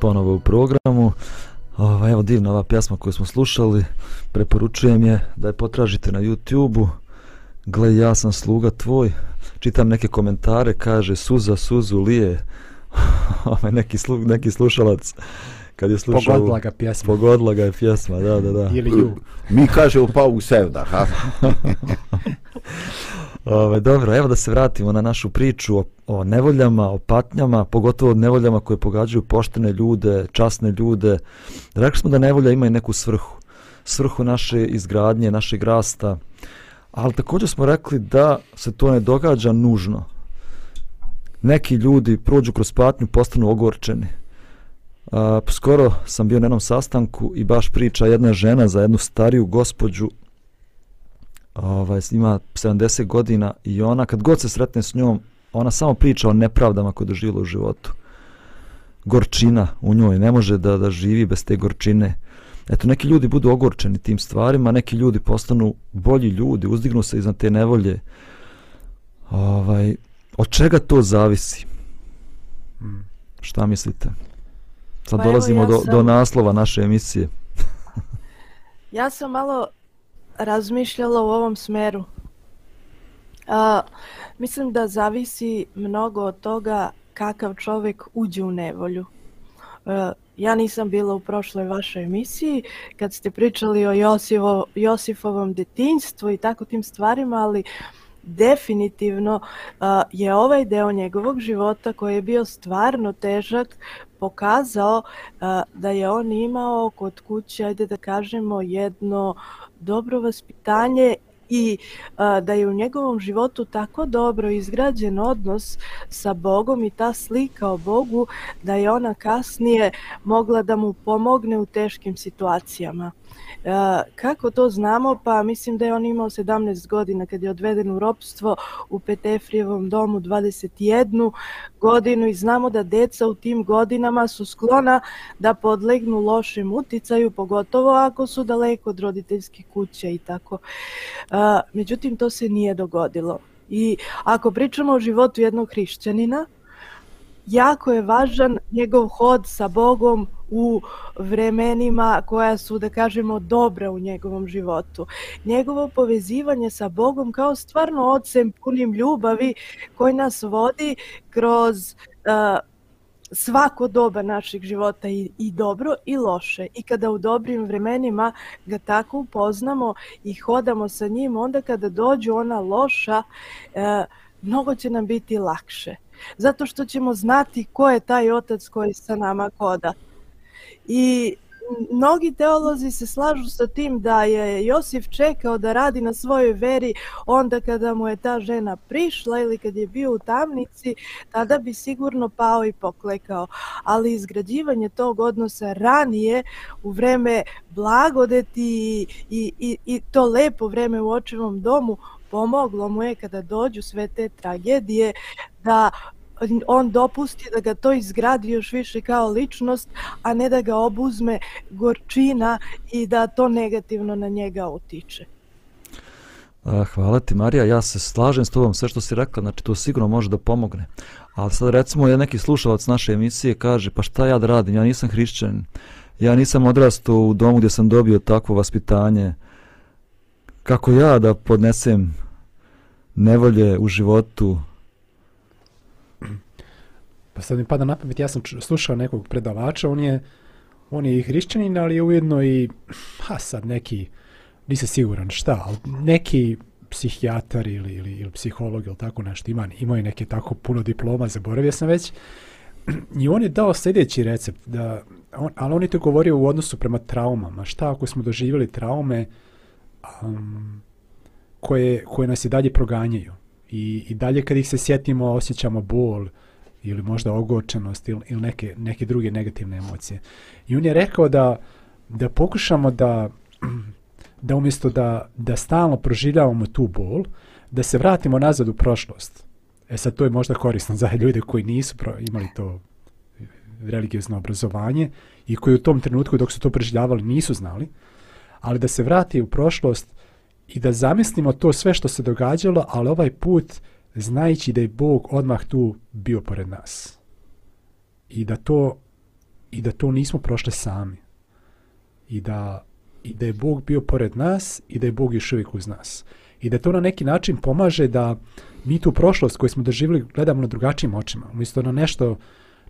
ponovo u programu. Ovo, evo divna ova pjesma koju smo slušali. Preporučujem je da je potražite na YouTube-u. Gle, ja sam sluga tvoj. Čitam neke komentare, kaže suza, suzu, lije. Ovaj, neki, slu, neki slušalac kad je slušao... Pogodila ga pjesma. Pogodila ga je pjesma, da, da, da. Ili ju. Mi kaže upao u sevda, ha? Ove, dobro, evo da se vratimo na našu priču o, o nevoljama, o patnjama, pogotovo o nevoljama koje pogađaju poštene ljude, časne ljude. Rekli smo da nevolja ima i neku svrhu. Svrhu naše izgradnje, našeg rasta. Ali također smo rekli da se to ne događa nužno. Neki ljudi prođu kroz patnju, postanu ogorčeni. A, skoro sam bio na jednom sastanku i baš priča jedna žena za jednu stariju gospođu ovaj, ima 70 godina i ona kad god se sretne s njom ona samo priča o nepravdama koje doživjela u životu. Gorčina u njoj ne može da, da živi bez te gorčine. Eto neki ljudi budu ogorčeni tim stvarima neki ljudi postanu bolji ljudi uzdignu se iznad te nevolje. Ovaj, od čega to zavisi? Hmm. šta mislite? Sad pa dolazimo evo, ja do, sam... do naslova naše emisije. Ja sam malo razmišljala u ovom smeru. A, mislim da zavisi mnogo od toga kakav čovjek uđe u nevolju. A, ja nisam bila u prošloj vašoj emisiji kad ste pričali o Josivo, Josifovom detinjstvu i tako tim stvarima, ali definitivno a, je ovaj deo njegovog života koji je bio stvarno težak pokazao a, da je on imao kod kuće, ajde da kažemo, jedno dobro vaspitanje i a, da je u njegovom životu tako dobro izgrađen odnos sa Bogom i ta slika o Bogu da je ona kasnije mogla da mu pomogne u teškim situacijama. E, kako to znamo? Pa mislim da je on imao 17 godina kad je odveden u ropstvo u Petefrijevom domu 21 godinu i znamo da deca u tim godinama su sklona da podlegnu lošem uticaju, pogotovo ako su daleko od roditeljskih kuća i tako. Međutim, to se nije dogodilo. I ako pričamo o životu jednog hrišćanina, jako je važan njegov hod sa Bogom u vremenima koja su, da kažemo, dobra u njegovom životu. Njegovo povezivanje sa Bogom kao stvarno ocem punim ljubavi koji nas vodi kroz uh, svako doba našeg života i, i dobro i loše. I kada u dobrim vremenima ga tako upoznamo i hodamo sa njim, onda kada dođu ona loša, uh, mnogo će nam biti lakše. Zato što ćemo znati ko je taj otac koji sa nama koda. I mnogi teolozi se slažu sa tim da je Josif čekao da radi na svojoj veri onda kada mu je ta žena prišla ili kad je bio u tamnici, tada bi sigurno pao i poklekao. Ali izgrađivanje tog odnosa ranije u vreme blagodeti i, i, i to lepo vreme u očevom domu pomoglo mu je kada dođu sve te tragedije da on dopusti da ga to izgradi još više kao ličnost, a ne da ga obuzme gorčina i da to negativno na njega utiče. Hvala ti Marija, ja se slažem s tobom sve što si rekla, znači to sigurno može da pomogne. Ali sad recimo je neki slušalac naše emisije kaže pa šta ja da radim, ja nisam hrišćan, ja nisam odrastao u domu gdje sam dobio takvo vaspitanje, kako ja da podnesem nevolje u životu, Pa sad mi pada na pamet, ja sam slušao nekog predavača, on je, on je i hrišćanin, ali je ujedno i, ha sad neki, nisam siguran šta, ali neki psihijatar ili, ili, ili psiholog ili tako nešto, ima, imao je neke tako puno diploma, zaboravio sam već, i on je dao sljedeći recept, da, on, ali on je to govorio u odnosu prema traumama, šta ako smo doživjeli traume um, koje, koje nas i dalje proganjaju. I, i dalje kad ih se sjetimo osjećamo bol, ili možda ogorčenost ili, ili neke, neke druge negativne emocije. I on je rekao da, da pokušamo da, da umjesto da, da stalno proživljavamo tu bol, da se vratimo nazad u prošlost. E sad to je možda korisno za ljude koji nisu imali to religiozno obrazovanje i koji u tom trenutku dok su to preživljavali nisu znali, ali da se vrati u prošlost i da zamislimo to sve što se događalo, ali ovaj put znajući da je Bog odmah tu bio pored nas. I da to i da to nismo prošli sami. I da, I da je Bog bio pored nas i da je Bog još uvijek uz nas. I da to na neki način pomaže da mi tu prošlost koju smo doživjeli gledamo na drugačijim očima. Umjesto na nešto,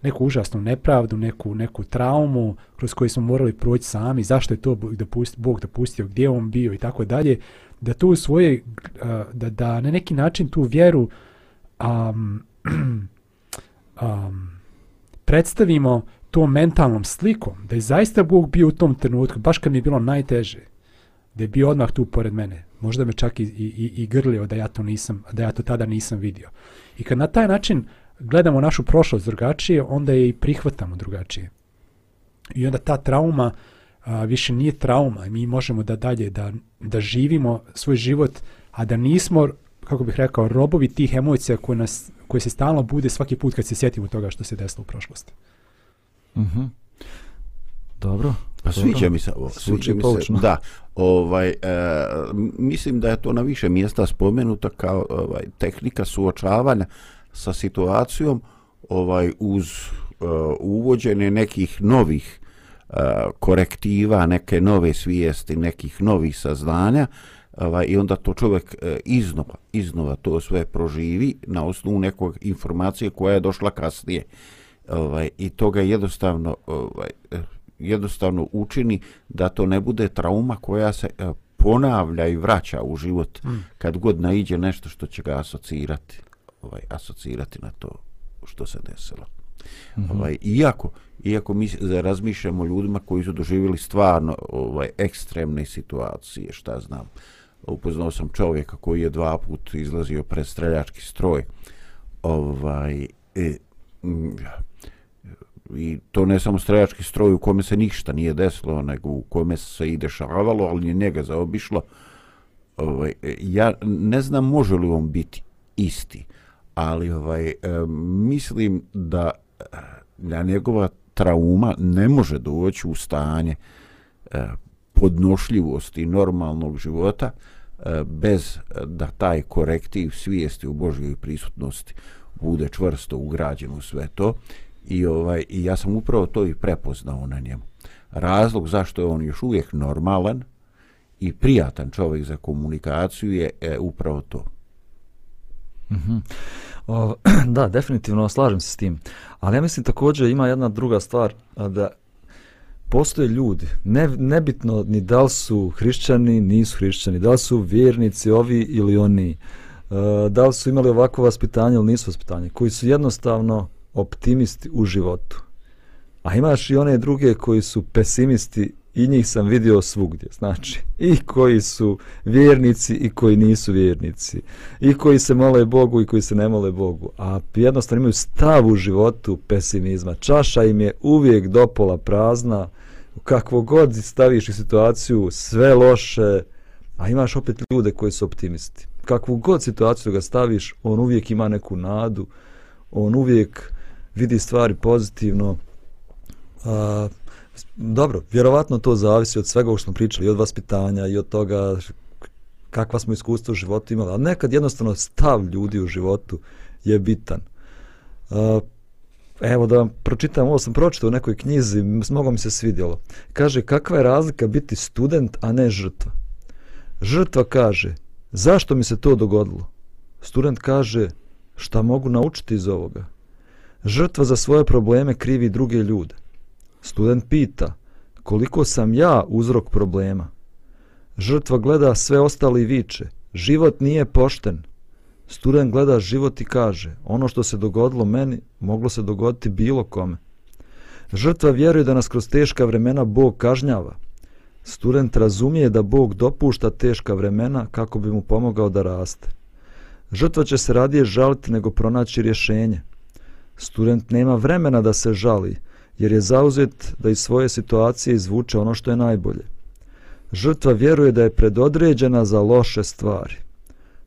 neku užasnu nepravdu, neku, neku traumu kroz koju smo morali proći sami, zašto je to Bog dopustio, Bog dopustio gdje on bio i tako dalje, da tu svoje, uh, da, da na neki način tu vjeru um, um, predstavimo tom mentalnom slikom, da je zaista Bog bio u tom trenutku, baš kad mi je bilo najteže, da je bio odmah tu pored mene, možda me čak i, i, i grlio da ja to nisam, da ja to tada nisam vidio. I kad na taj način gledamo našu prošlost drugačije, onda je i prihvatamo drugačije. I onda ta trauma a, više nije trauma. Mi možemo da dalje, da, da živimo svoj život, a da nismo, kako bih rekao, robovi tih emocija koje, nas, koje se stalno bude svaki put kad se sjetimo toga što se desilo u prošlosti. Mhm. -huh. Dobro. Pa sviđa mi se ovo. Sviđa mi se, da. Ovaj, e, mislim da je to na više mjesta spomenuto kao ovaj, tehnika suočavanja sa situacijom ovaj uz uh, uvođenje nekih novih uh, korektiva, neke nove svijesti, nekih novih saznanja ovaj, i onda to čovjek uh, iznova, iznova to sve proživi na osnovu nekog informacije koja je došla kasnije ovaj, i to ga jednostavno ovaj, jednostavno učini da to ne bude trauma koja se uh, ponavlja i vraća u život mm. kad god naiđe nešto što će ga asocirati ovaj asocirati na to što se desilo. Mm -hmm. Ovaj iako iako mi razmišljamo ljudima koji su doživjeli stvarno ovaj ekstremne situacije, šta znam. Upoznao sam čovjeka koji je dva put izlazio pred streljački stroj. Ovaj e, mm, i to ne samo streljački stroj u kome se ništa nije desilo, nego u kome se i dešavalo, ali je njega zaobišlo. Ovaj, e, ja ne znam može li on biti isti ali ovaj e, mislim da da njegova trauma ne može doći u stanje e, podnošljivosti normalnog života e, bez da taj korektiv svijesti u Božjoj prisutnosti bude čvrsto ugrađen u sve to i ovaj i ja sam upravo to i prepoznao na njemu. Razlog zašto je on još uvijek normalan i prijatan čovjek za komunikaciju je e, upravo to. Mhm. -hmm. O, da, definitivno slažem se s tim. Ali ja mislim također ima jedna druga stvar da postoje ljudi, ne, nebitno ni da li su hrišćani, nisu hrišćani, da li su vjernici ovi ili oni, e, da li su imali ovako vaspitanje ili nisu vaspitanje, koji su jednostavno optimisti u životu. A imaš i one druge koji su pesimisti i njih sam vidio svugdje, znači i koji su vjernici i koji nisu vjernici, i koji se mole Bogu i koji se ne mole Bogu, a jednostavno imaju stav u životu pesimizma. Čaša im je uvijek dopola prazna, kakvo god staviš u situaciju, sve loše, a imaš opet ljude koji su optimisti. Kakvu god situaciju ga staviš, on uvijek ima neku nadu, on uvijek vidi stvari pozitivno, a, dobro, vjerovatno to zavisi od svega što smo pričali, i od vaspitanja i od toga kakva smo iskustva u životu imali, ali nekad jednostavno stav ljudi u životu je bitan. Uh, evo da vam pročitam, ovo sam pročitao u nekoj knjizi, mnogo mi se svidjelo. Kaže, kakva je razlika biti student, a ne žrtva? Žrtva kaže, zašto mi se to dogodilo? Student kaže, šta mogu naučiti iz ovoga? Žrtva za svoje probleme krivi druge ljude. Student pita, koliko sam ja uzrok problema? Žrtva gleda sve ostali viče, život nije pošten. Student gleda život i kaže, ono što se dogodilo meni, moglo se dogoditi bilo kome. Žrtva vjeruje da nas kroz teška vremena Bog kažnjava. Student razumije da Bog dopušta teška vremena kako bi mu pomogao da raste. Žrtva će se radije žaliti nego pronaći rješenje. Student nema vremena da se žali, jer je zauzet da iz svoje situacije izvuče ono što je najbolje. Žrtva vjeruje da je predodređena za loše stvari.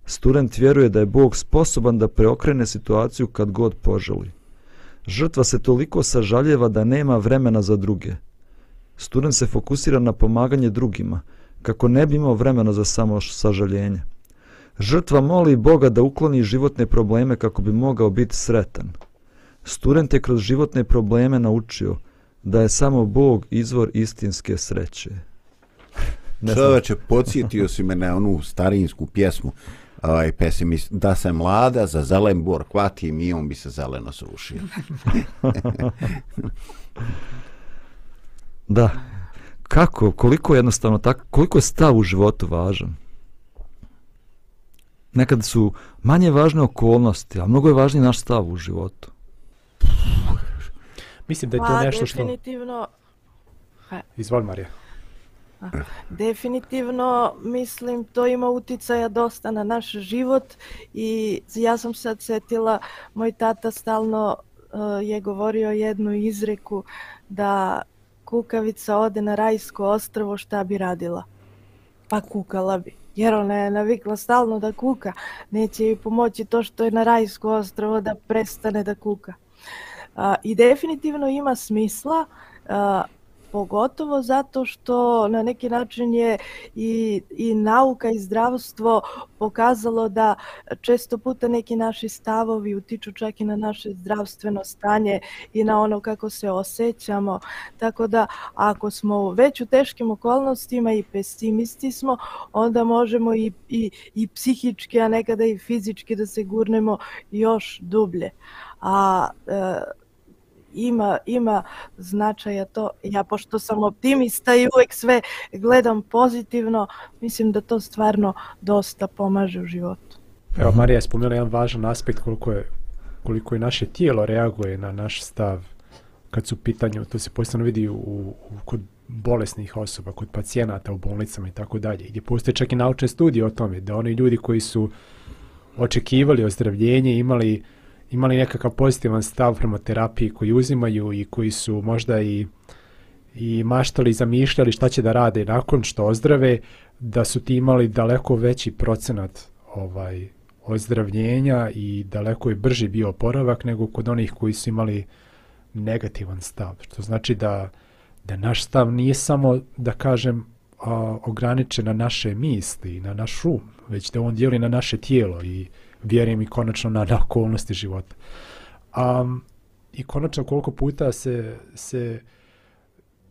Student vjeruje da je Bog sposoban da preokrene situaciju kad god poželi. Žrtva se toliko sažaljeva da nema vremena za druge. Student se fokusira na pomaganje drugima, kako ne bi imao vremena za samo sažaljenje. Žrtva moli Boga da ukloni životne probleme kako bi mogao biti sretan. Student je kroz životne probleme naučio da je samo Bog izvor istinske sreće. Čoveče, podsjetio si me na onu starinsku pjesmu ovaj pesimist da se mlada za zelen bor hvati i on bi se zeleno srušio. Da. Kako, koliko jednostavno tako, koliko je stav u životu važan? Nekad su manje važne okolnosti, a mnogo je važniji naš stav u životu. Mislim da je to Pa, nešto što... definitivno, Izvoli Marija. definitivno, mislim, to ima uticaja dosta na naš život i ja sam sad setila, moj tata stalno uh, je govorio jednu izreku da kukavica ode na rajsko ostrvo šta bi radila? Pa kukala bi. Jer ona je navikla stalno da kuka. Neće joj pomoći to što je na rajsko ostrvo da prestane da kuka. A, I definitivno ima smisla, a, pogotovo zato što na neki način je i, i nauka i zdravstvo pokazalo da često puta neki naši stavovi utiču čak i na naše zdravstveno stanje i na ono kako se osjećamo. Tako da ako smo već u teškim okolnostima i pesimisti smo, onda možemo i, i, i psihički, a nekada i fizički da se gurnemo još dublje. A e, ima, ima značaja to. Ja, pošto sam optimista i uvek sve gledam pozitivno, mislim da to stvarno dosta pomaže u životu. Evo, Marija je spomenula jedan važan aspekt koliko je, koliko je naše tijelo reaguje na naš stav kad su pitanju, to se posebno vidi u, u, kod bolesnih osoba, kod pacijenata u bolnicama i tako dalje, gdje postoje čak i naučne studije o tome, da oni ljudi koji su očekivali ozdravljenje, imali imali nekakav pozitivan stav prema terapiji koji uzimaju i koji su možda i i maštali i zamišljali šta će da rade nakon što ozdrave, da su ti imali daleko veći procenat ovaj ozdravljenja i daleko je brži bio oporavak nego kod onih koji su imali negativan stav. Što znači da, da naš stav nije samo, da kažem, a, ograničen na naše misli, na naš um, već da on dijeli na naše tijelo i vjerujem i konačno na, na okolnosti života. Um, I konačno koliko puta se, se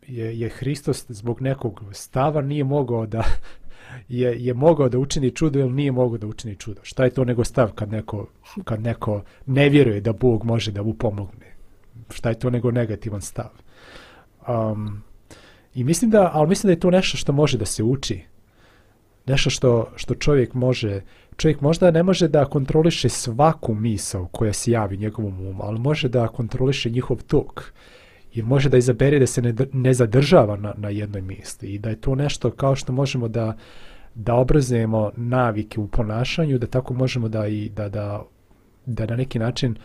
je, je Hristos zbog nekog stava nije mogao da je, je mogao da učini čudo ili nije mogao da učini čudo. Šta je to nego stav kad neko, kad neko ne vjeruje da Bog može da mu pomogne? Šta je to nego negativan stav? Um, I mislim da, ali mislim da je to nešto što može da se uči. Nešto što, što čovjek može, čovjek možda ne može da kontroliše svaku misao koja se javi njegovom umu, ali može da kontroliše njihov tok i može da izabere da se ne, ne zadržava na, na jednoj misli i da je to nešto kao što možemo da da obrazujemo navike u ponašanju, da tako možemo da i da, da, da na neki način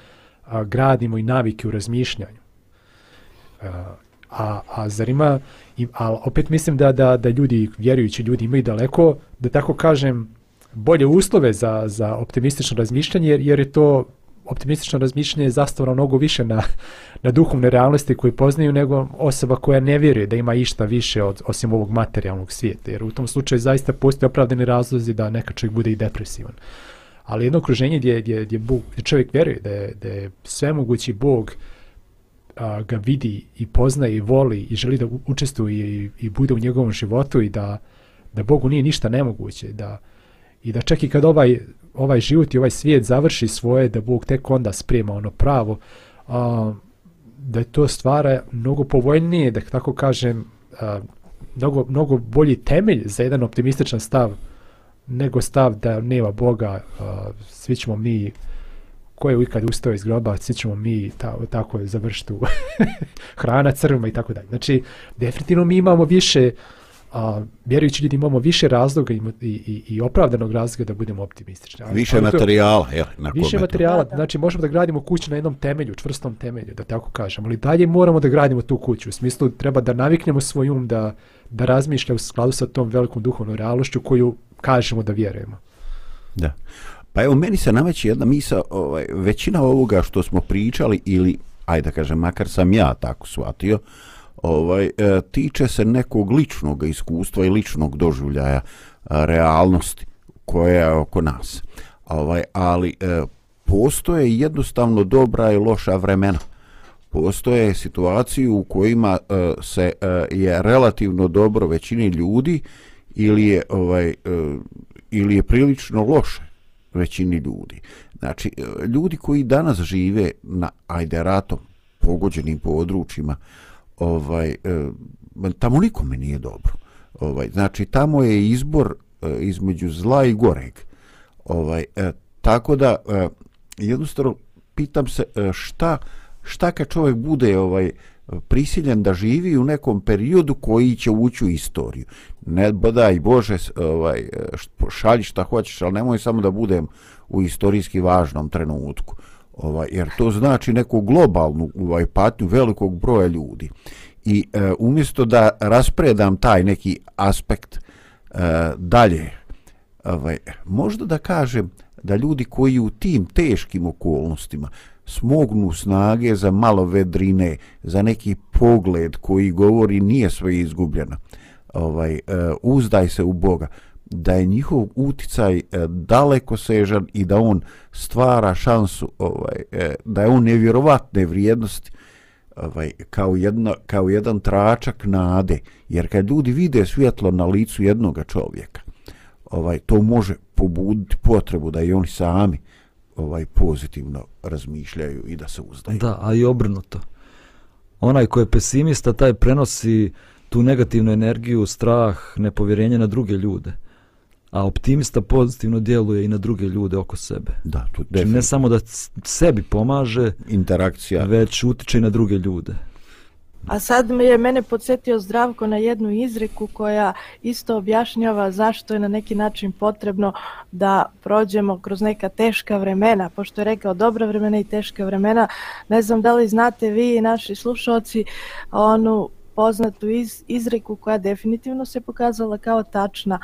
a, gradimo i navike u razmišljanju. A, a, a zar ima, i, a opet mislim da, da, da ljudi, vjerujući ljudi imaju daleko, da tako kažem, bolje uslove za, za optimistično razmišljanje, jer, jer je to optimistično razmišljanje zastavno mnogo više na, na duhovne realnosti koje poznaju nego osoba koja ne vjeruje da ima išta više od, osim ovog materijalnog svijeta. Jer u tom slučaju zaista postoje opravdani razlozi da neka čovjek bude i depresivan. Ali jedno okruženje gdje, gdje, gdje, Bog, gdje čovjek vjeruje da je, da je svemogući Bog a, ga vidi i poznaje i voli i želi da učestvuje i, i bude u njegovom životu i da, da Bogu nije ništa nemoguće, da, i da čak i kad ovaj, ovaj život i ovaj svijet završi svoje, da Bog tek onda sprema ono pravo, a, da je to stvara mnogo povoljnije, da tako kažem, a, mnogo, mnogo bolji temelj za jedan optimističan stav nego stav da nema Boga, a, svi ćemo mi ko je ikad ustao iz groba, svi ćemo mi ta, tako završiti hrana crvima i tako dalje. Znači, definitivno mi imamo više uh, a, vjerujući ljudi imamo više razloga i, i, i opravdanog razloga da budemo optimistični. Ali, više ali materijala, je, na Više materijala, da, da. znači možemo da gradimo kuću na jednom temelju, čvrstom temelju, da tako kažemo, ali dalje moramo da gradimo tu kuću, u smislu treba da naviknemo svoj um da, da razmišlja u skladu sa tom velikom duhovnom realnošću koju kažemo da vjerujemo. Da. Pa evo, meni se nameći jedna misa, ovaj, većina ovoga što smo pričali, ili, ajde da kažem, makar sam ja tako shvatio, uh, ovaj e, tiče se nekog ličnog iskustva i ličnog doživljaja e, realnosti koja je oko nas. Ovaj ali e, postoje jednostavno dobra i loša vremena. Postoje situacije u kojima se je relativno dobro većini ljudi ili je ovaj ili je prilično loše većini ljudi. Znači, ljudi koji danas žive na ajde ratom pogođenim područjima, ovaj, e, tamo nikome nije dobro. Ovaj, znači, tamo je izbor e, između zla i goreg. Ovaj, e, tako da, jednostavno, pitam se šta, šta kad čovjek bude ovaj, prisiljen da živi u nekom periodu koji će ući u istoriju. Ne bodaj Bože, ovaj, šalji šta hoćeš, ali nemoj samo da budem u istorijski važnom trenutku. Ovaj, jer to znači neku globalnu ovaj, patnju velikog broja ljudi. I e, umjesto da raspredam taj neki aspekt e, dalje, ovaj, možda da kažem da ljudi koji u tim teškim okolnostima smognu snage za malo vedrine, za neki pogled koji govori nije sve izgubljeno, ovaj, e, uzdaj se u Boga, da je njihov uticaj e, daleko sežan i da on stvara šansu ovaj e, da je on nevjerovatne vrijednosti ovaj kao jedna kao jedan tračak nade jer kad ljudi vide svjetlo na licu jednog čovjeka ovaj to može pobuditi potrebu da i oni sami ovaj pozitivno razmišljaju i da se uzdaju. Da, a i obrnuto. Onaj ko je pesimista, taj prenosi tu negativnu energiju, strah, nepovjerenje na druge ljude a optimista pozitivno djeluje i na druge ljude oko sebe. Da, to znači, ne samo da sebi pomaže, interakcija, već utiče i na druge ljude. A sad mi je mene podsjetio Zdravko na jednu izreku koja isto objašnjava zašto je na neki način potrebno da prođemo kroz neka teška vremena. Pošto je rekao dobra vremena i teška vremena, ne znam da li znate vi i naši slušalci onu poznatu iz, izreku koja definitivno se pokazala kao tačna.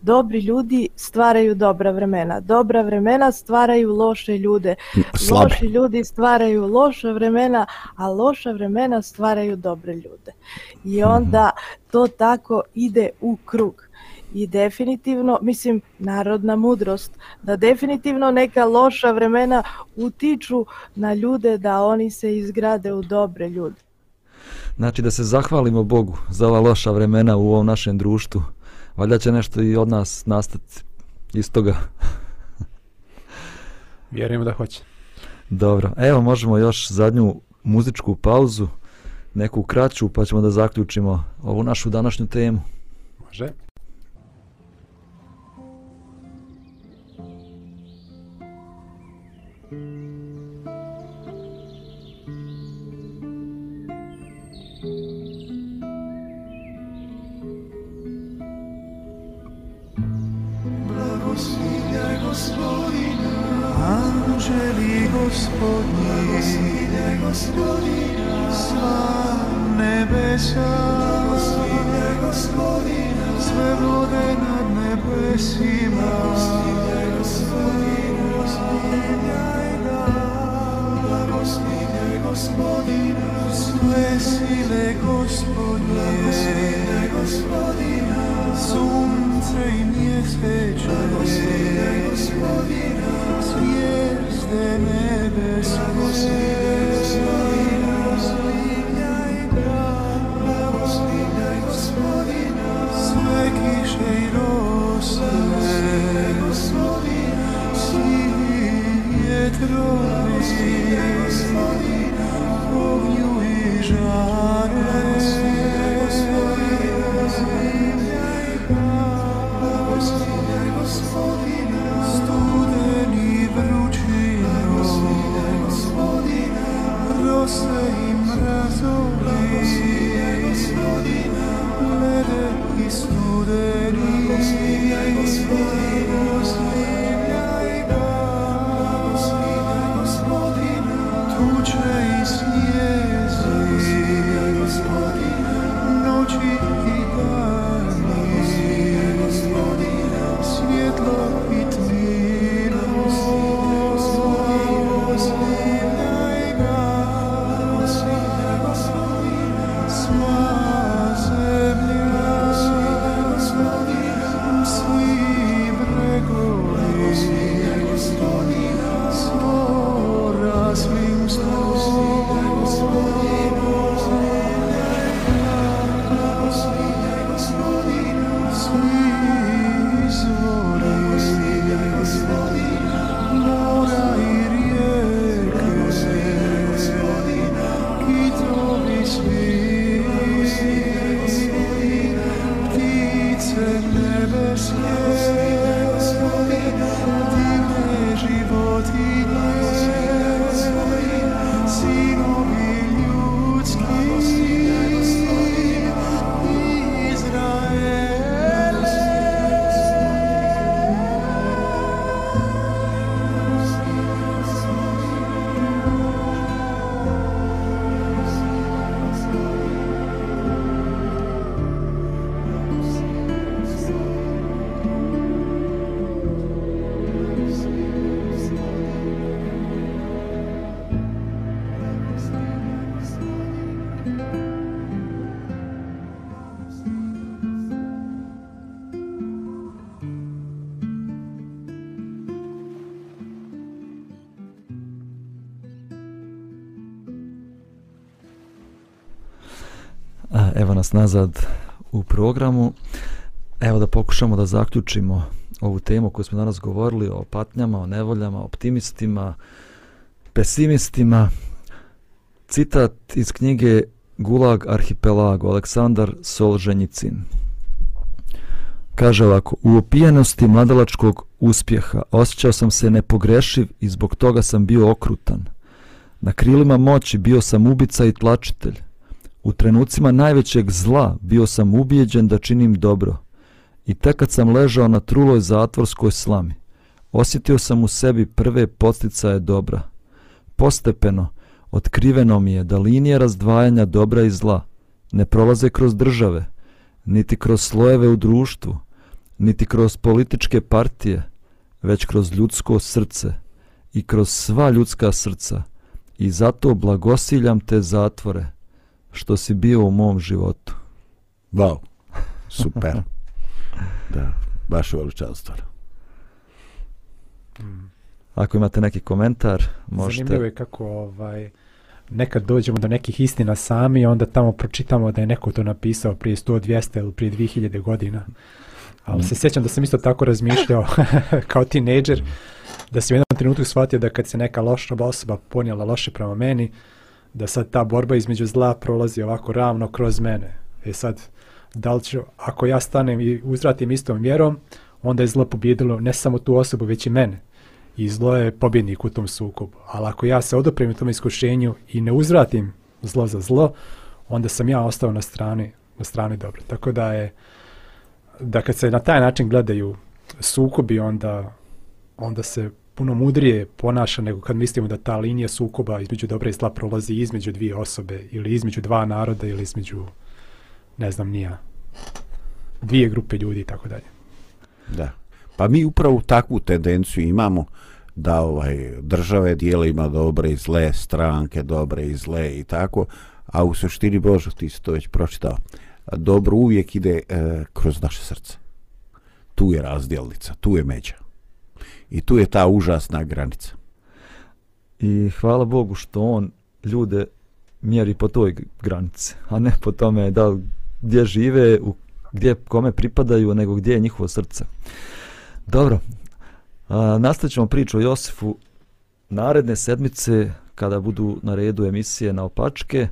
Dobri ljudi stvaraju dobra vremena. Dobra vremena stvaraju loše ljude. Slabe. Loši ljudi stvaraju loša vremena, a loša vremena stvaraju dobre ljude. I mhm. onda to tako ide u krug. I definitivno, mislim, narodna mudrost, da definitivno neka loša vremena utiču na ljude da oni se izgrade u dobre ljude. Znači da se zahvalimo Bogu za ova loša vremena u ovom našem društvu. Valjda će nešto i od nas nastati iz toga. Vjerujemo da hoće. Dobro, evo možemo još zadnju muzičku pauzu, neku kraću, pa ćemo da zaključimo ovu našu današnju temu. Može. Господне, Господина, слава небеса, Господне, Господина, звеблуде над небесіма, Господне, Господина, Господина, gospodnji, sva nebesa, sve vode nad nebesima, sve sile gospodnje, sunce i mjeseče, zvijezde nebeske, sve kiše i rose, svi vjetrovi, ognju i žare, studeni vrućino, Gospodina, lede i studeni, Gospodina, Gospodina, Gospodina. Evo nas nazad u programu. Evo da pokušamo da zaključimo ovu temu koju smo danas govorili o patnjama, o nevoljama, optimistima, pesimistima. Citat iz knjige Gulag arhipelago, Aleksandar Solženjicin. Kaže ovako, u opijenosti mladalačkog uspjeha osjećao sam se nepogrešiv i zbog toga sam bio okrutan. Na krilima moći bio sam ubica i tlačitelj. U trenucima najvećeg zla bio sam ubijeđen da činim dobro. I tek kad sam ležao na truloj zatvorskoj slami, osjetio sam u sebi prve posticaje dobra. Postepeno, otkriveno mi je da linije razdvajanja dobra i zla ne prolaze kroz države, niti kroz slojeve u društvu, niti kroz političke partije, već kroz ljudsko srce i kroz sva ljudska srca. I zato blagosiljam te zatvore, što si bio u mom životu. Wow, super. da, baš veličanstvo. Ako imate neki komentar, Zanimljivo možete... je kako ovaj, nekad dođemo do nekih istina sami, onda tamo pročitamo da je neko to napisao prije 100, 200 ili prije 2000 godina. Ali se sjećam da sam isto tako razmišljao kao tinejdžer, da sam u jednom trenutku shvatio da kad se neka loša osoba ponijela loše prema meni, da sad ta borba između zla prolazi ovako ravno kroz mene. E sad, da li ću, ako ja stanem i uzratim istom vjerom, onda je zlo pobjedilo ne samo tu osobu, već i mene. I zlo je pobjednik u tom sukobu. Ali ako ja se odoprem tom iskušenju i ne uzvratim zlo za zlo, onda sam ja ostao na strani, na strani dobro. Tako da je, da kad se na taj način gledaju sukobi, onda, onda se puno mudrije ponaša nego kad mislimo da ta linija sukoba između dobra i zla prolazi između dvije osobe ili između dva naroda ili između ne znam nija dvije grupe ljudi i tako dalje. Da. Pa mi upravo takvu tendenciju imamo da ovaj države dijele ima dobre i zle, stranke dobre i zle i tako, a u suštini Bože, ti si to već pročitao, dobro uvijek ide e, kroz naše srce. Tu je razdjelnica, tu je međa. I tu je ta užasna granica. I hvala Bogu što on ljude mjeri po toj granici, a ne po tome da gdje žive, u, gdje kome pripadaju, nego gdje je njihovo srce. Dobro, a, nastavit ćemo priču o Josifu naredne sedmice kada budu na redu emisije na opačke.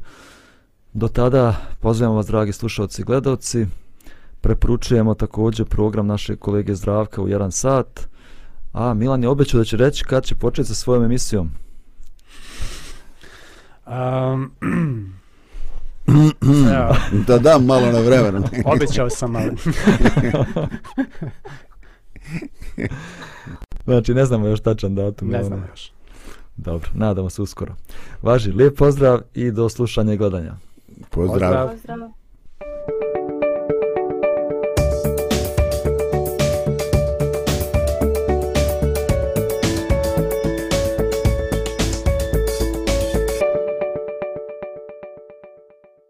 Do tada pozivamo vas, dragi slušalci i gledalci. Preporučujemo također program naše kolege Zdravka u 1 sat. A Milan je obećao da će reći kad će početi sa svojom emisijom. Um, evo, Da dam malo na vremenu. obećao sam, ali Znači, ne znamo još tačan datum. ne jel znam još. Dobro, nadamo se uskoro. Važi, lijep pozdrav i do slušanja i gledanja. Pozdrav. Pozdrav. Pozdrav.